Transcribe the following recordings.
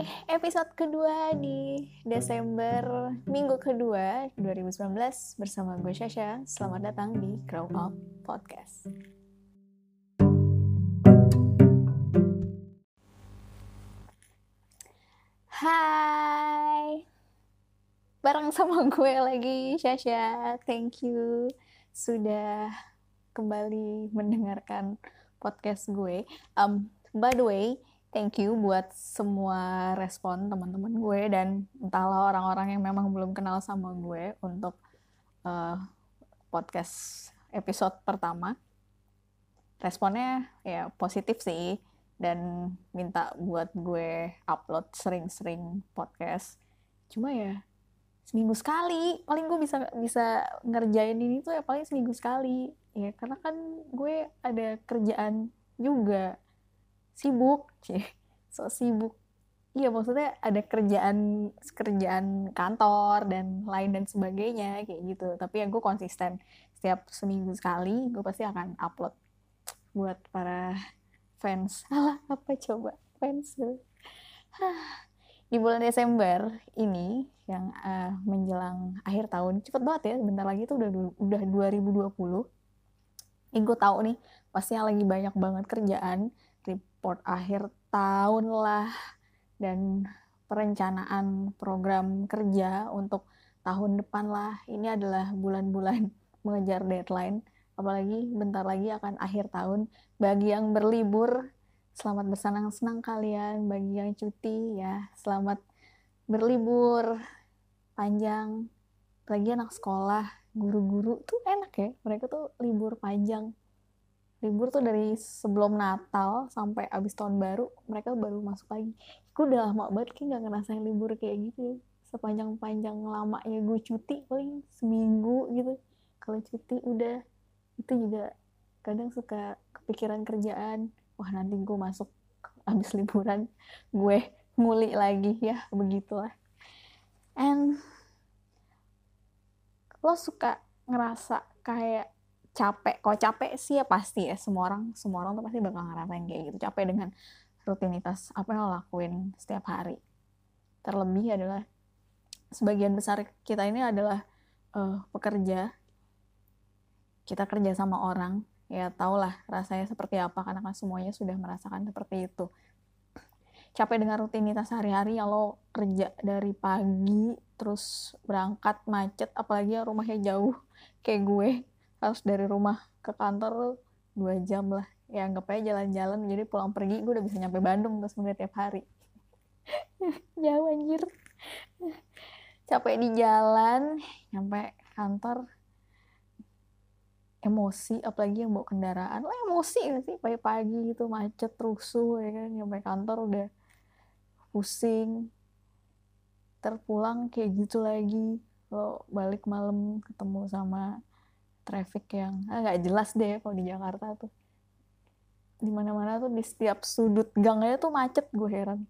Hai, episode kedua di Desember minggu kedua 2019 bersama gue Shasha. Selamat datang di Grow Up Podcast. Hai, bareng sama gue lagi Shasha. Thank you sudah kembali mendengarkan podcast gue. Um, by the way, thank you buat semua respon teman-teman gue dan entahlah orang-orang yang memang belum kenal sama gue untuk uh, podcast episode pertama. Responnya ya positif sih dan minta buat gue upload sering-sering podcast. Cuma ya seminggu sekali paling gue bisa bisa ngerjain ini tuh ya paling seminggu sekali ya karena kan gue ada kerjaan juga sibuk. Sih so sibuk. Iya maksudnya ada kerjaan kerjaan kantor dan lain dan sebagainya kayak gitu. Tapi ya gue konsisten. Setiap seminggu sekali gue pasti akan upload buat para fans. Alah apa coba? Fans. Di bulan Desember ini yang uh, menjelang akhir tahun cepet banget ya bentar lagi tuh udah udah 2020 ini gue tahu nih pasti lagi banyak banget kerjaan report akhir tahun lah dan perencanaan program kerja untuk tahun depan lah. Ini adalah bulan-bulan mengejar deadline. Apalagi bentar lagi akan akhir tahun. Bagi yang berlibur selamat bersenang-senang kalian. Bagi yang cuti ya selamat berlibur. Panjang. Lagi anak sekolah guru-guru tuh enak ya. Mereka tuh libur panjang libur tuh dari sebelum Natal sampai abis tahun baru mereka baru masuk lagi. Gue udah lama banget kayak gak ngerasain libur kayak gitu. Sepanjang-panjang lamanya gue cuti paling seminggu gitu. Kalau cuti udah itu juga kadang suka kepikiran kerjaan. Wah nanti gue masuk abis liburan gue nguli lagi. Ya begitulah. And lo suka ngerasa kayak capek. Kalau capek sih ya pasti ya semua orang semua orang tuh pasti bakal ngerasain kayak gitu. Capek dengan rutinitas apa yang lo lakuin setiap hari. Terlebih adalah sebagian besar kita ini adalah uh, pekerja. Kita kerja sama orang. Ya tau lah rasanya seperti apa karena kan semuanya sudah merasakan seperti itu. Capek dengan rutinitas sehari-hari ya lo kerja dari pagi terus berangkat macet apalagi yang rumahnya jauh kayak gue harus dari rumah ke kantor dua jam lah. Ya anggap aja jalan-jalan jadi pulang pergi gue udah bisa nyampe Bandung terus sebenarnya tiap hari. Jauh anjir. Capek di jalan nyampe kantor. Emosi apalagi yang bawa kendaraan. Lo emosi gak sih? Pagi-pagi gitu macet rusuh ya kan? Nyampe kantor udah pusing. Terpulang kayak gitu lagi. Lo balik malam ketemu sama traffic yang nggak ah, jelas deh kalau di Jakarta tuh. Di mana-mana tuh di setiap sudut gangnya tuh macet gue heran.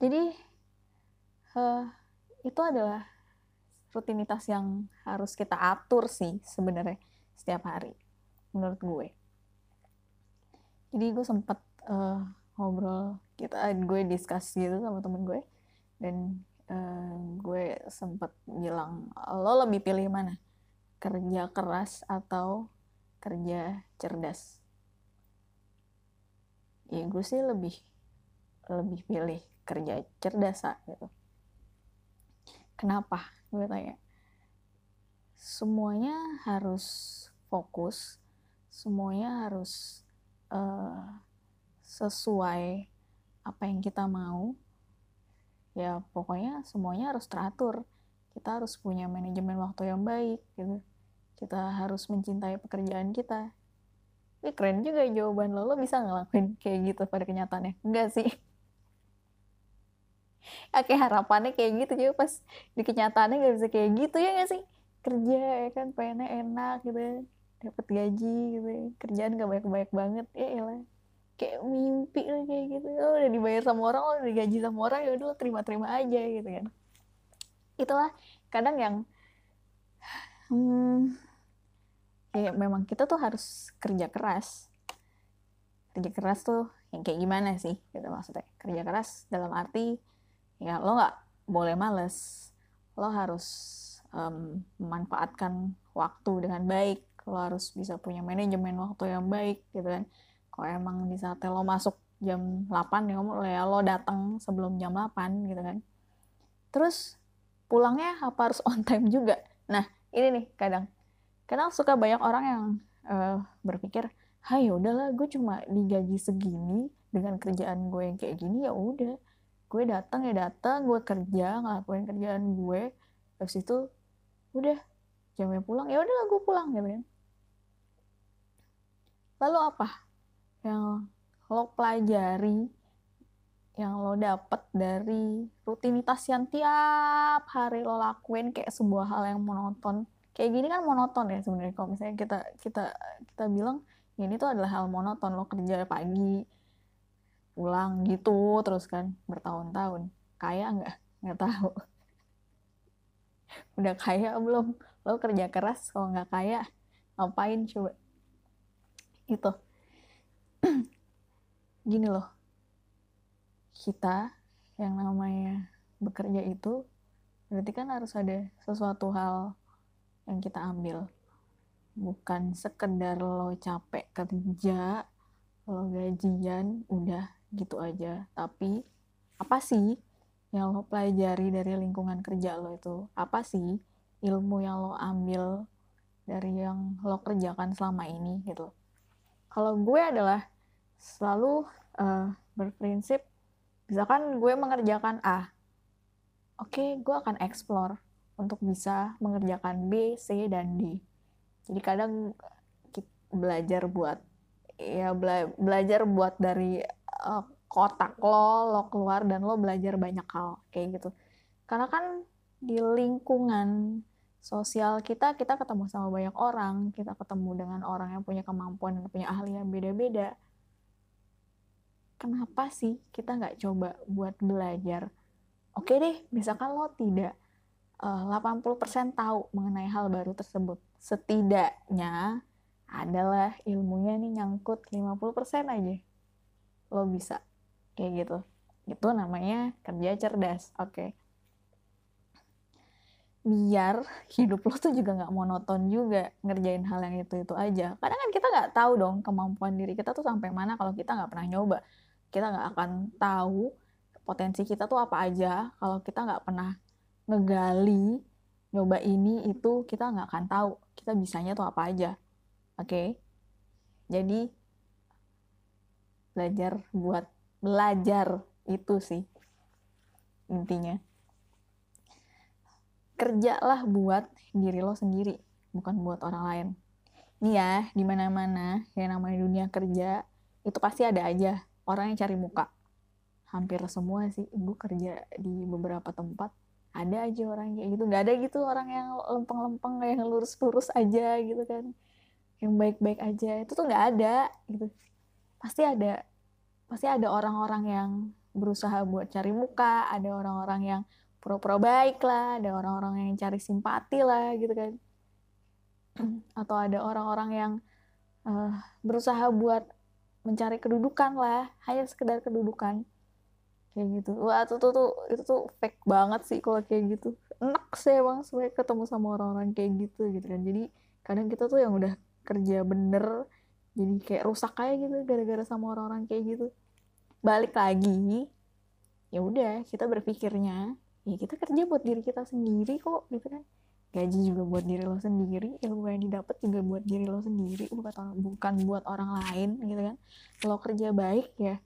Jadi uh, itu adalah rutinitas yang harus kita atur sih sebenarnya setiap hari menurut gue. Jadi gue sempet uh, ngobrol kita gue diskus gitu sama temen gue dan uh, gue sempet bilang lo lebih pilih mana kerja keras atau kerja cerdas? Ya gue sih lebih lebih pilih kerja cerdas gitu. Kenapa? Gue tanya. Semuanya harus fokus semuanya harus uh, sesuai apa yang kita mau. Ya pokoknya semuanya harus teratur. Kita harus punya manajemen waktu yang baik gitu kita harus mencintai pekerjaan kita. Ini keren juga jawaban lo lo bisa ngelakuin kayak gitu pada kenyataannya. Enggak sih. Oke harapannya kayak gitu juga pas di kenyataannya nggak bisa kayak gitu ya nggak sih? Kerja ya kan pengennya enak gitu ya. dapat gaji gitu ya. kerjaan gak banyak-banyak banget ya elah kayak mimpi lah kayak gitu. Oh, udah dibayar sama orang oh, udah digaji sama orang ya udah terima-terima aja gitu kan. Itulah kadang yang hmm, ya memang kita tuh harus kerja keras. Kerja keras tuh yang kayak gimana sih gitu maksudnya. Kerja keras dalam arti ya lo nggak boleh males. Lo harus um, memanfaatkan waktu dengan baik. Lo harus bisa punya manajemen waktu yang baik gitu kan. Kalau emang di saat lo masuk jam 8 ya, ya lo datang sebelum jam 8 gitu kan. Terus pulangnya apa harus on time juga? Nah ini nih kadang kadang suka banyak orang yang uh, berpikir hai ya udahlah gue cuma digaji segini dengan kerjaan gue yang kayak gini ya udah. Gue datang ya datang gue kerja ngelakuin kerjaan gue habis itu udah jamnya pulang ya udahlah gue pulang gitu kan. Lalu apa yang lo pelajari yang lo dapet dari rutinitas yang tiap hari lo lakuin kayak sebuah hal yang monoton kayak gini kan monoton ya sebenarnya. Kalau misalnya kita kita kita bilang ini tuh adalah hal monoton lo kerja pagi pulang gitu terus kan bertahun-tahun. Kaya nggak? Nggak tahu. Udah kaya belum? Lo kerja keras kalau nggak kaya ngapain coba? Itu gini loh. Kita yang namanya bekerja itu berarti kan harus ada sesuatu hal yang kita ambil. Bukan sekedar lo capek kerja lo gajian udah gitu aja. Tapi apa sih yang lo pelajari dari lingkungan kerja lo itu? Apa sih ilmu yang lo ambil dari yang lo kerjakan selama ini gitu? Kalau gue adalah selalu uh, berprinsip misalkan gue mengerjakan A oke okay, gue akan explore untuk bisa mengerjakan B, C, dan D. Jadi kadang belajar buat ya bela belajar buat dari uh, kotak lo lo keluar dan lo belajar banyak hal kayak gitu. Karena kan di lingkungan sosial kita kita ketemu sama banyak orang kita ketemu dengan orang yang punya kemampuan dan punya ahli yang beda-beda. Kenapa sih kita nggak coba buat belajar? Oke deh misalkan lo tidak 80% tahu mengenai hal baru tersebut. Setidaknya adalah ilmunya nih nyangkut 50% aja. Lo bisa. Kayak gitu. Itu namanya kerja cerdas. Oke. Okay. biar hidup lo tuh juga nggak monoton juga ngerjain hal yang itu itu aja. Kadang kan kita nggak tahu dong kemampuan diri kita tuh sampai mana kalau kita nggak pernah nyoba. Kita nggak akan tahu potensi kita tuh apa aja kalau kita nggak pernah ngegali nyoba ini itu kita nggak akan tahu kita bisanya tuh apa aja. Oke? Okay? jadi belajar buat belajar itu sih intinya. Kerjalah buat diri lo sendiri bukan buat orang lain. Nih ya di mana mana yang namanya dunia kerja itu pasti ada aja. Orang yang cari muka. Hampir semua sih gue kerja di beberapa tempat ada aja orang kayak gitu. Nggak ada gitu orang yang lempeng-lempeng yang lurus-lurus aja gitu kan. Yang baik-baik aja. Itu tuh nggak ada gitu. Pasti ada pasti ada orang-orang yang berusaha buat cari muka, ada orang-orang yang pura-pura baik lah, ada orang-orang yang cari simpati lah gitu kan. Atau ada orang-orang yang uh, berusaha buat mencari kedudukan lah, hanya sekedar kedudukan. Kayak gitu. Wah, itu tuh, tuh itu tuh fake banget sih kalau kayak gitu. Enak sih emang sebenarnya ketemu sama orang-orang kayak gitu gitu kan. Jadi kadang kita tuh yang udah kerja bener jadi kayak rusak kayak gitu gara-gara sama orang-orang kayak gitu balik lagi ya udah kita berpikirnya ya kita kerja buat diri kita sendiri kok gitu kan gaji juga buat diri lo sendiri ilmu yang didapat juga buat diri lo sendiri bukan bukan buat orang lain gitu kan lo kerja baik ya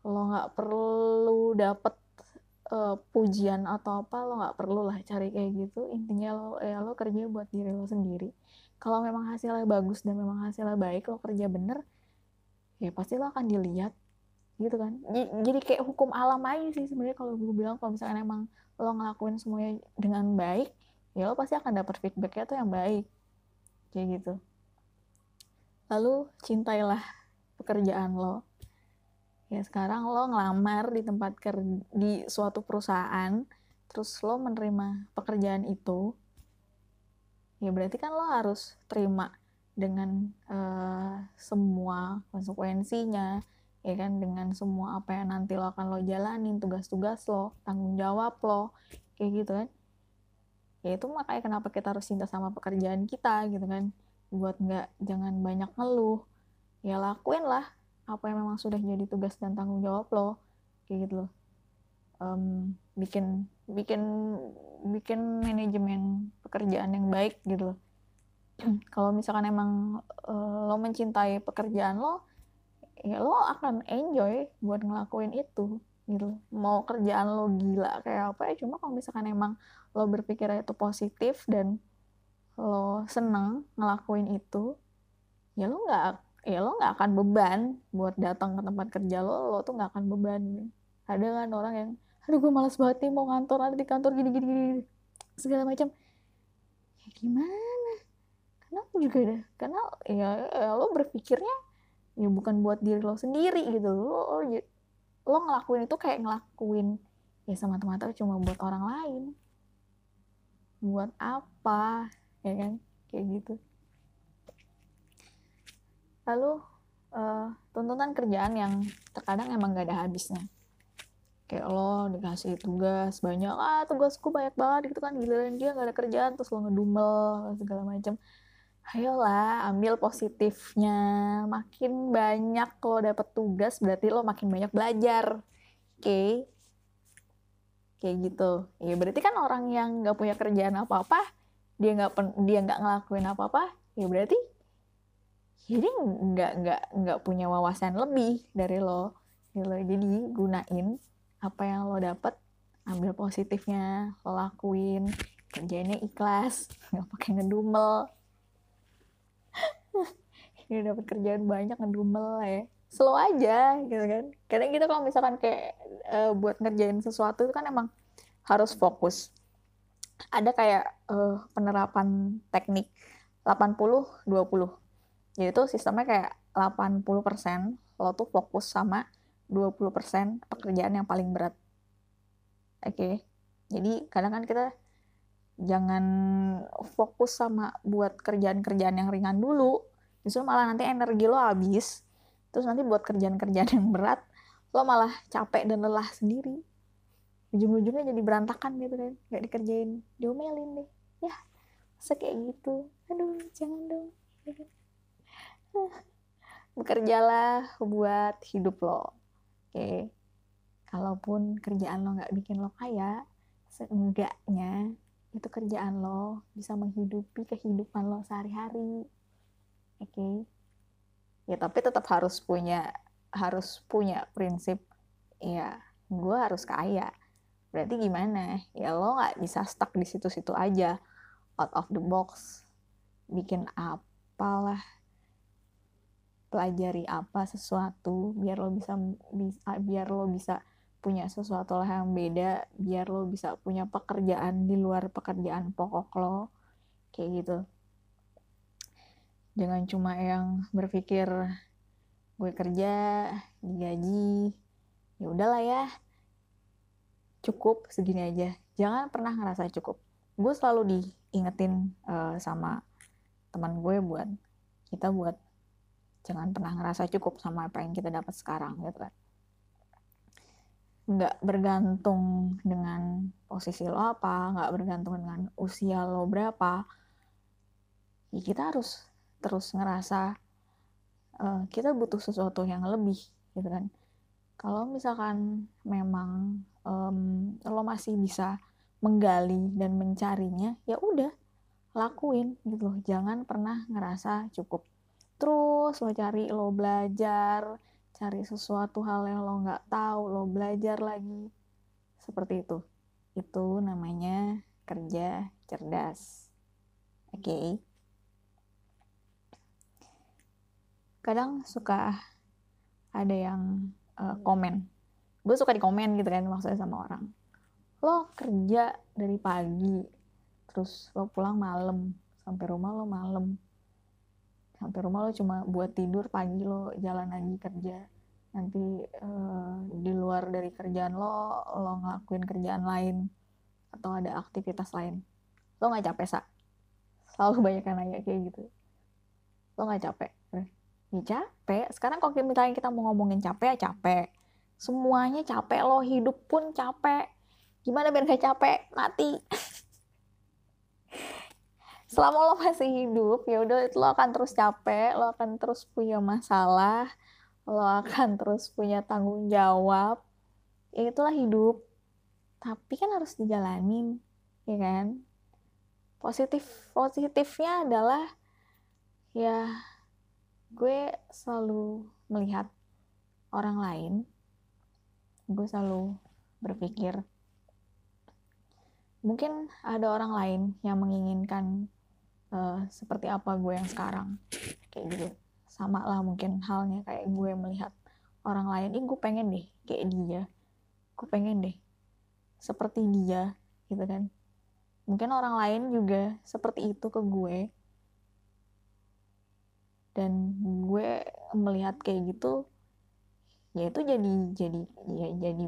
lo nggak perlu dapet uh, pujian atau apa lo nggak perlu lah cari kayak gitu. Intinya lo ya lo kerja buat diri lo sendiri. Kalau memang hasilnya bagus dan memang hasilnya baik lo kerja bener ya pasti lo akan dilihat gitu kan. Jadi kayak hukum alam aja sih sebenarnya kalau gue bilang kalau misalnya emang lo ngelakuin semuanya dengan baik ya lo pasti akan dapat feedbacknya tuh yang baik kayak gitu. Lalu cintailah pekerjaan lo ya sekarang lo ngelamar di tempat kerja di suatu perusahaan terus lo menerima pekerjaan itu ya berarti kan lo harus terima dengan uh, semua konsekuensinya ya kan? Dengan semua apa yang nanti lo akan lo jalanin tugas-tugas lo tanggung jawab lo kayak gitu kan? Ya itu makanya kenapa kita harus cinta sama pekerjaan kita gitu kan? Buat nggak jangan banyak ngeluh. Ya lakuin lah apa yang memang sudah jadi tugas dan tanggung jawab lo kayak gitu loh. Um, bikin bikin bikin manajemen pekerjaan yang baik gitu loh. Kalau misalkan emang uh, lo mencintai pekerjaan lo ya lo akan enjoy buat ngelakuin itu gitu mau kerjaan lo gila kayak apa ya cuma kalau misalkan emang lo berpikir itu positif dan lo seneng ngelakuin itu ya lo nggak ya lo nggak akan beban buat datang ke tempat kerja lo lo tuh nggak akan beban. Ada kan orang yang aduh gue malas banget nih mau ngantor nanti di kantor gini gini gini segala macam. Ya gimana? Karena aku juga deh karena ya, ya lo berpikirnya ya bukan buat diri lo sendiri gitu. Lo lo, lo ngelakuin itu kayak ngelakuin ya semata-mata cuma buat orang lain. Buat apa? Ya kan? Kayak gitu lalu uh, tuntutan kerjaan yang terkadang emang gak ada habisnya. Kayak lo dikasih tugas banyak ah tugasku banyak banget gitu kan giliran dia gak ada kerjaan terus lo ngedumel segala macam ayolah ambil positifnya. Makin banyak lo dapet tugas berarti lo makin banyak belajar. Oke? Okay? kayak gitu. Ya berarti kan orang yang nggak punya kerjaan apa apa dia nggak dia nggak ngelakuin apa apa ya berarti jadi nggak nggak nggak punya wawasan lebih dari lo gitu jadi gunain apa yang lo dapet ambil positifnya lo lakuin kerjanya ikhlas nggak pakai ngedumel. Ini dapat kerjaan banyak ngedumel ya. Slow aja gitu kan. Kadang kita kalau misalkan kayak uh, buat ngerjain sesuatu itu kan emang harus fokus. Ada kayak uh, penerapan teknik 80 20 yaitu sistemnya kayak 80% lo tuh fokus sama 20% pekerjaan yang paling berat. Oke? Okay? jadi kadang kan kita jangan fokus sama buat kerjaan-kerjaan yang ringan dulu justru malah nanti energi lo habis. Terus nanti buat kerjaan-kerjaan yang berat lo malah capek dan lelah sendiri. Ujung-ujungnya jadi berantakan gitu kan nggak dikerjain. Diomelin deh. Ya masa kayak gitu? Aduh jangan dong? bekerjalah buat hidup lo. Oke. Kalaupun kerjaan lo nggak bikin lo kaya seenggaknya itu kerjaan lo bisa menghidupi kehidupan lo sehari-hari. Oke. Ya tapi tetap harus punya harus punya prinsip ya gue harus kaya. Berarti gimana? Ya lo nggak bisa stuck di situ-situ aja out of the box bikin apalah pelajari apa sesuatu biar lo bisa, bisa biar lo bisa punya sesuatu lah yang beda biar lo bisa punya pekerjaan di luar pekerjaan pokok lo kayak gitu. Jangan cuma yang berpikir gue kerja digaji ya udahlah ya cukup segini aja. Jangan pernah ngerasa cukup. Gue selalu diingetin uh, sama teman gue buat kita buat jangan pernah ngerasa cukup sama apa yang kita dapat sekarang gitu kan. Nggak bergantung dengan posisi lo apa nggak bergantung dengan usia lo berapa ya kita harus terus ngerasa uh, kita butuh sesuatu yang lebih gitu kan. Kalau misalkan memang um, lo masih bisa menggali dan mencarinya ya udah lakuin gitu loh. Jangan pernah ngerasa cukup terus lo cari lo belajar cari sesuatu hal yang lo nggak tahu lo belajar lagi. Seperti itu. Itu namanya kerja cerdas. Oke. Okay? kadang suka ada yang uh, komen. Gue suka di komen gitu kan maksudnya sama orang. Lo kerja dari pagi terus lo pulang malam. Sampai rumah lo malam sampai rumah lo cuma buat tidur pagi lo jalan lagi kerja. Nanti uh, di luar dari kerjaan lo lo ngelakuin kerjaan lain atau ada aktivitas lain. Lo nggak capek sa? Selalu banyak yang nanya kayak gitu. Lo nggak capek? Ya capek. Sekarang kalau misalnya kita mau ngomongin capek ya capek. Semuanya capek lo hidup pun capek. Gimana biar gak capek? Mati selama lo masih hidup ya udah lo akan terus capek lo akan terus punya masalah lo akan terus punya tanggung jawab. Ya itulah hidup. Tapi kan harus dijalanin ya kan? Positif positifnya adalah ya gue selalu melihat orang lain. Gue selalu berpikir. Mungkin ada orang lain yang menginginkan uh, seperti apa gue yang sekarang. Kayak gitu. Sama lah mungkin halnya kayak gue melihat orang lain. Ih gue pengen deh kayak dia. Gue pengen deh seperti dia gitu kan. Mungkin orang lain juga seperti itu ke gue. Dan gue melihat kayak gitu ya itu jadi jadi ya jadi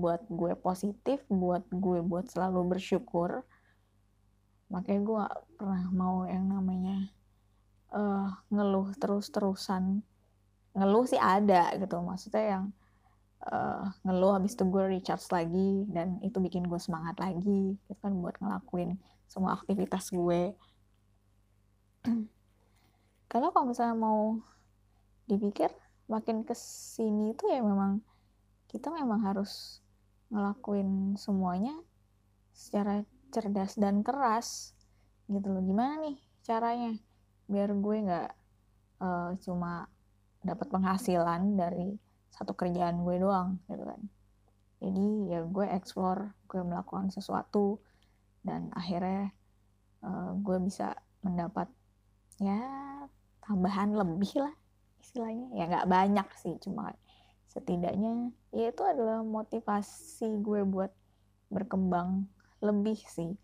buat gue positif buat gue buat selalu bersyukur makanya gue gak pernah mau yang namanya uh, ngeluh terus-terusan. Ngeluh sih ada gitu maksudnya yang uh, ngeluh habis itu gue recharge lagi dan itu bikin gue semangat lagi itu kan buat ngelakuin semua aktivitas gue. Kalau kalau misalnya mau dipikir makin ke sini itu ya memang kita memang harus ngelakuin semuanya secara cerdas dan keras gitu loh. Gimana nih caranya biar gue nggak uh, cuma dapat penghasilan dari satu kerjaan gue doang gitu kan. Jadi ya gue explore gue melakukan sesuatu dan akhirnya uh, gue bisa mendapat ya tambahan lebih lah istilahnya. Ya nggak banyak sih cuma setidaknya ya itu adalah motivasi gue buat berkembang lebih sih.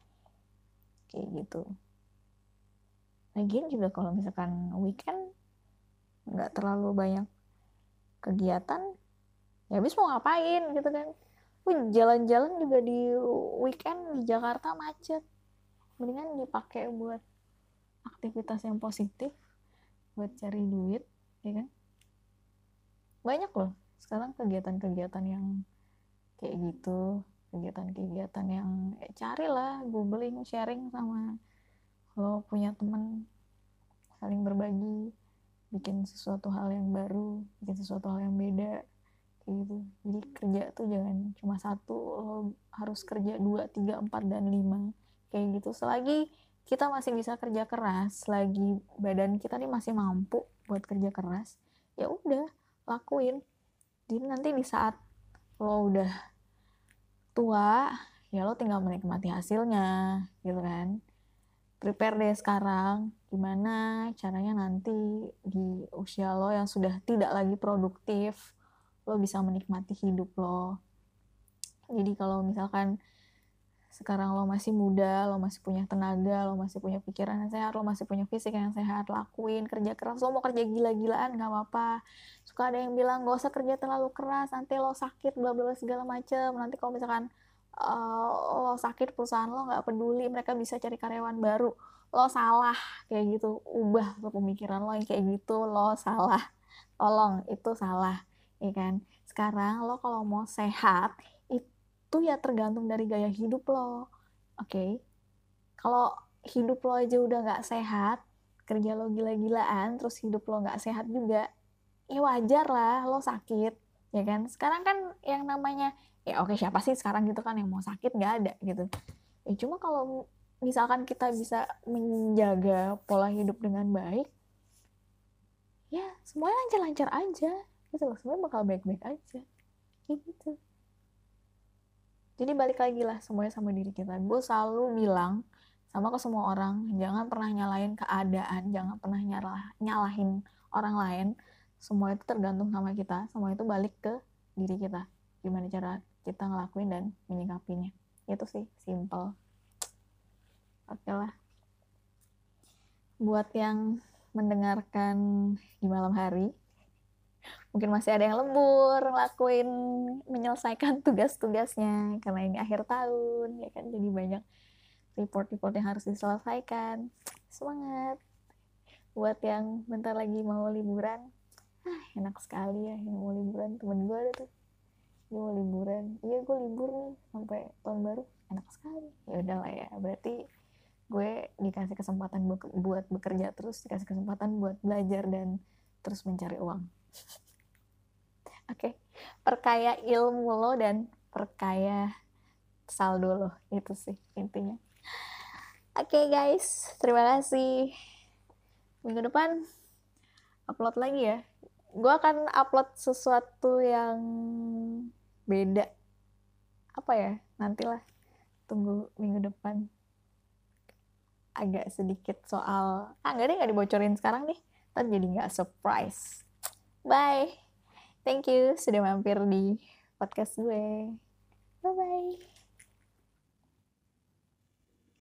Kayak gitu. Lagian juga kalau misalkan weekend nggak terlalu banyak kegiatan ya habis mau ngapain gitu kan. Wih, jalan-jalan juga di weekend di Jakarta macet. Mendingan dipakai buat aktivitas yang positif buat cari duit ya kan? Banyak loh sekarang kegiatan-kegiatan yang kayak gitu kegiatan-kegiatan yang eh, carilah googling sharing sama lo punya teman saling berbagi bikin sesuatu hal yang baru bikin sesuatu hal yang beda kayak gitu. Jadi kerja tuh jangan cuma satu lo harus kerja dua tiga empat dan lima kayak gitu. Selagi kita masih bisa kerja keras lagi badan kita nih masih mampu buat kerja keras ya udah lakuin. Jadi nanti di saat lo udah tua ya lo tinggal menikmati hasilnya gitu kan. Prepare deh sekarang gimana caranya nanti di usia lo yang sudah tidak lagi produktif lo bisa menikmati hidup lo. Jadi kalau misalkan sekarang lo masih muda, lo masih punya tenaga, lo masih punya pikiran yang sehat, lo masih punya fisik yang sehat, lakuin kerja keras, lo mau kerja gila-gilaan nggak apa-apa. Suka ada yang bilang gak usah kerja terlalu keras, nanti lo sakit, bla bla segala macem. Nanti kalau misalkan uh, lo sakit perusahaan lo nggak peduli, mereka bisa cari karyawan baru. Lo salah kayak gitu, ubah tuh pemikiran lo yang kayak gitu, lo salah. Tolong, itu salah, ya kan? Sekarang lo kalau mau sehat, itu ya tergantung dari gaya hidup lo. Oke. Okay? kalau hidup lo aja udah nggak sehat kerja lo gila-gilaan terus hidup lo nggak sehat juga ya wajar lah lo sakit ya kan? Sekarang kan yang namanya ya oke siapa sih sekarang gitu kan yang mau sakit? Nggak ada gitu. Ya cuma kalau misalkan kita bisa menjaga pola hidup dengan baik ya semuanya lancar-lancar aja gitu loh. Semuanya bakal baik-baik aja gitu jadi balik lagi lah semuanya sama diri kita. Gue selalu bilang sama ke semua orang jangan pernah nyalain keadaan jangan pernah nyalah nyalahin orang lain. Semua itu tergantung sama kita. Semua itu balik ke diri kita. Gimana cara kita ngelakuin dan menyikapinya. Itu sih simple. Oke lah. Buat yang mendengarkan di malam hari mungkin masih ada yang lembur ngelakuin menyelesaikan tugas-tugasnya karena ini akhir tahun ya kan? Jadi banyak report-report yang harus diselesaikan. Semangat! Buat yang bentar lagi mau liburan. Ah, enak sekali ya yang mau liburan. Temen gue ada tuh. Dia mau liburan. Iya gue libur nih sampai tahun baru. Enak sekali. Ya udahlah ya berarti gue dikasih kesempatan buat bekerja terus dikasih kesempatan buat belajar dan terus mencari uang oke. Okay. perkaya ilmu lo dan perkaya saldo lo. Itu sih intinya. Oke okay, guys. Terima kasih. Minggu depan upload lagi ya. Gue akan upload sesuatu yang beda. Apa ya? Nantilah. Tunggu minggu depan. Agak sedikit soal ah nggak deh nggak dibocorin sekarang nih ntar jadi nggak surprise bye. Thank you sudah mampir di podcast gue. Bye bye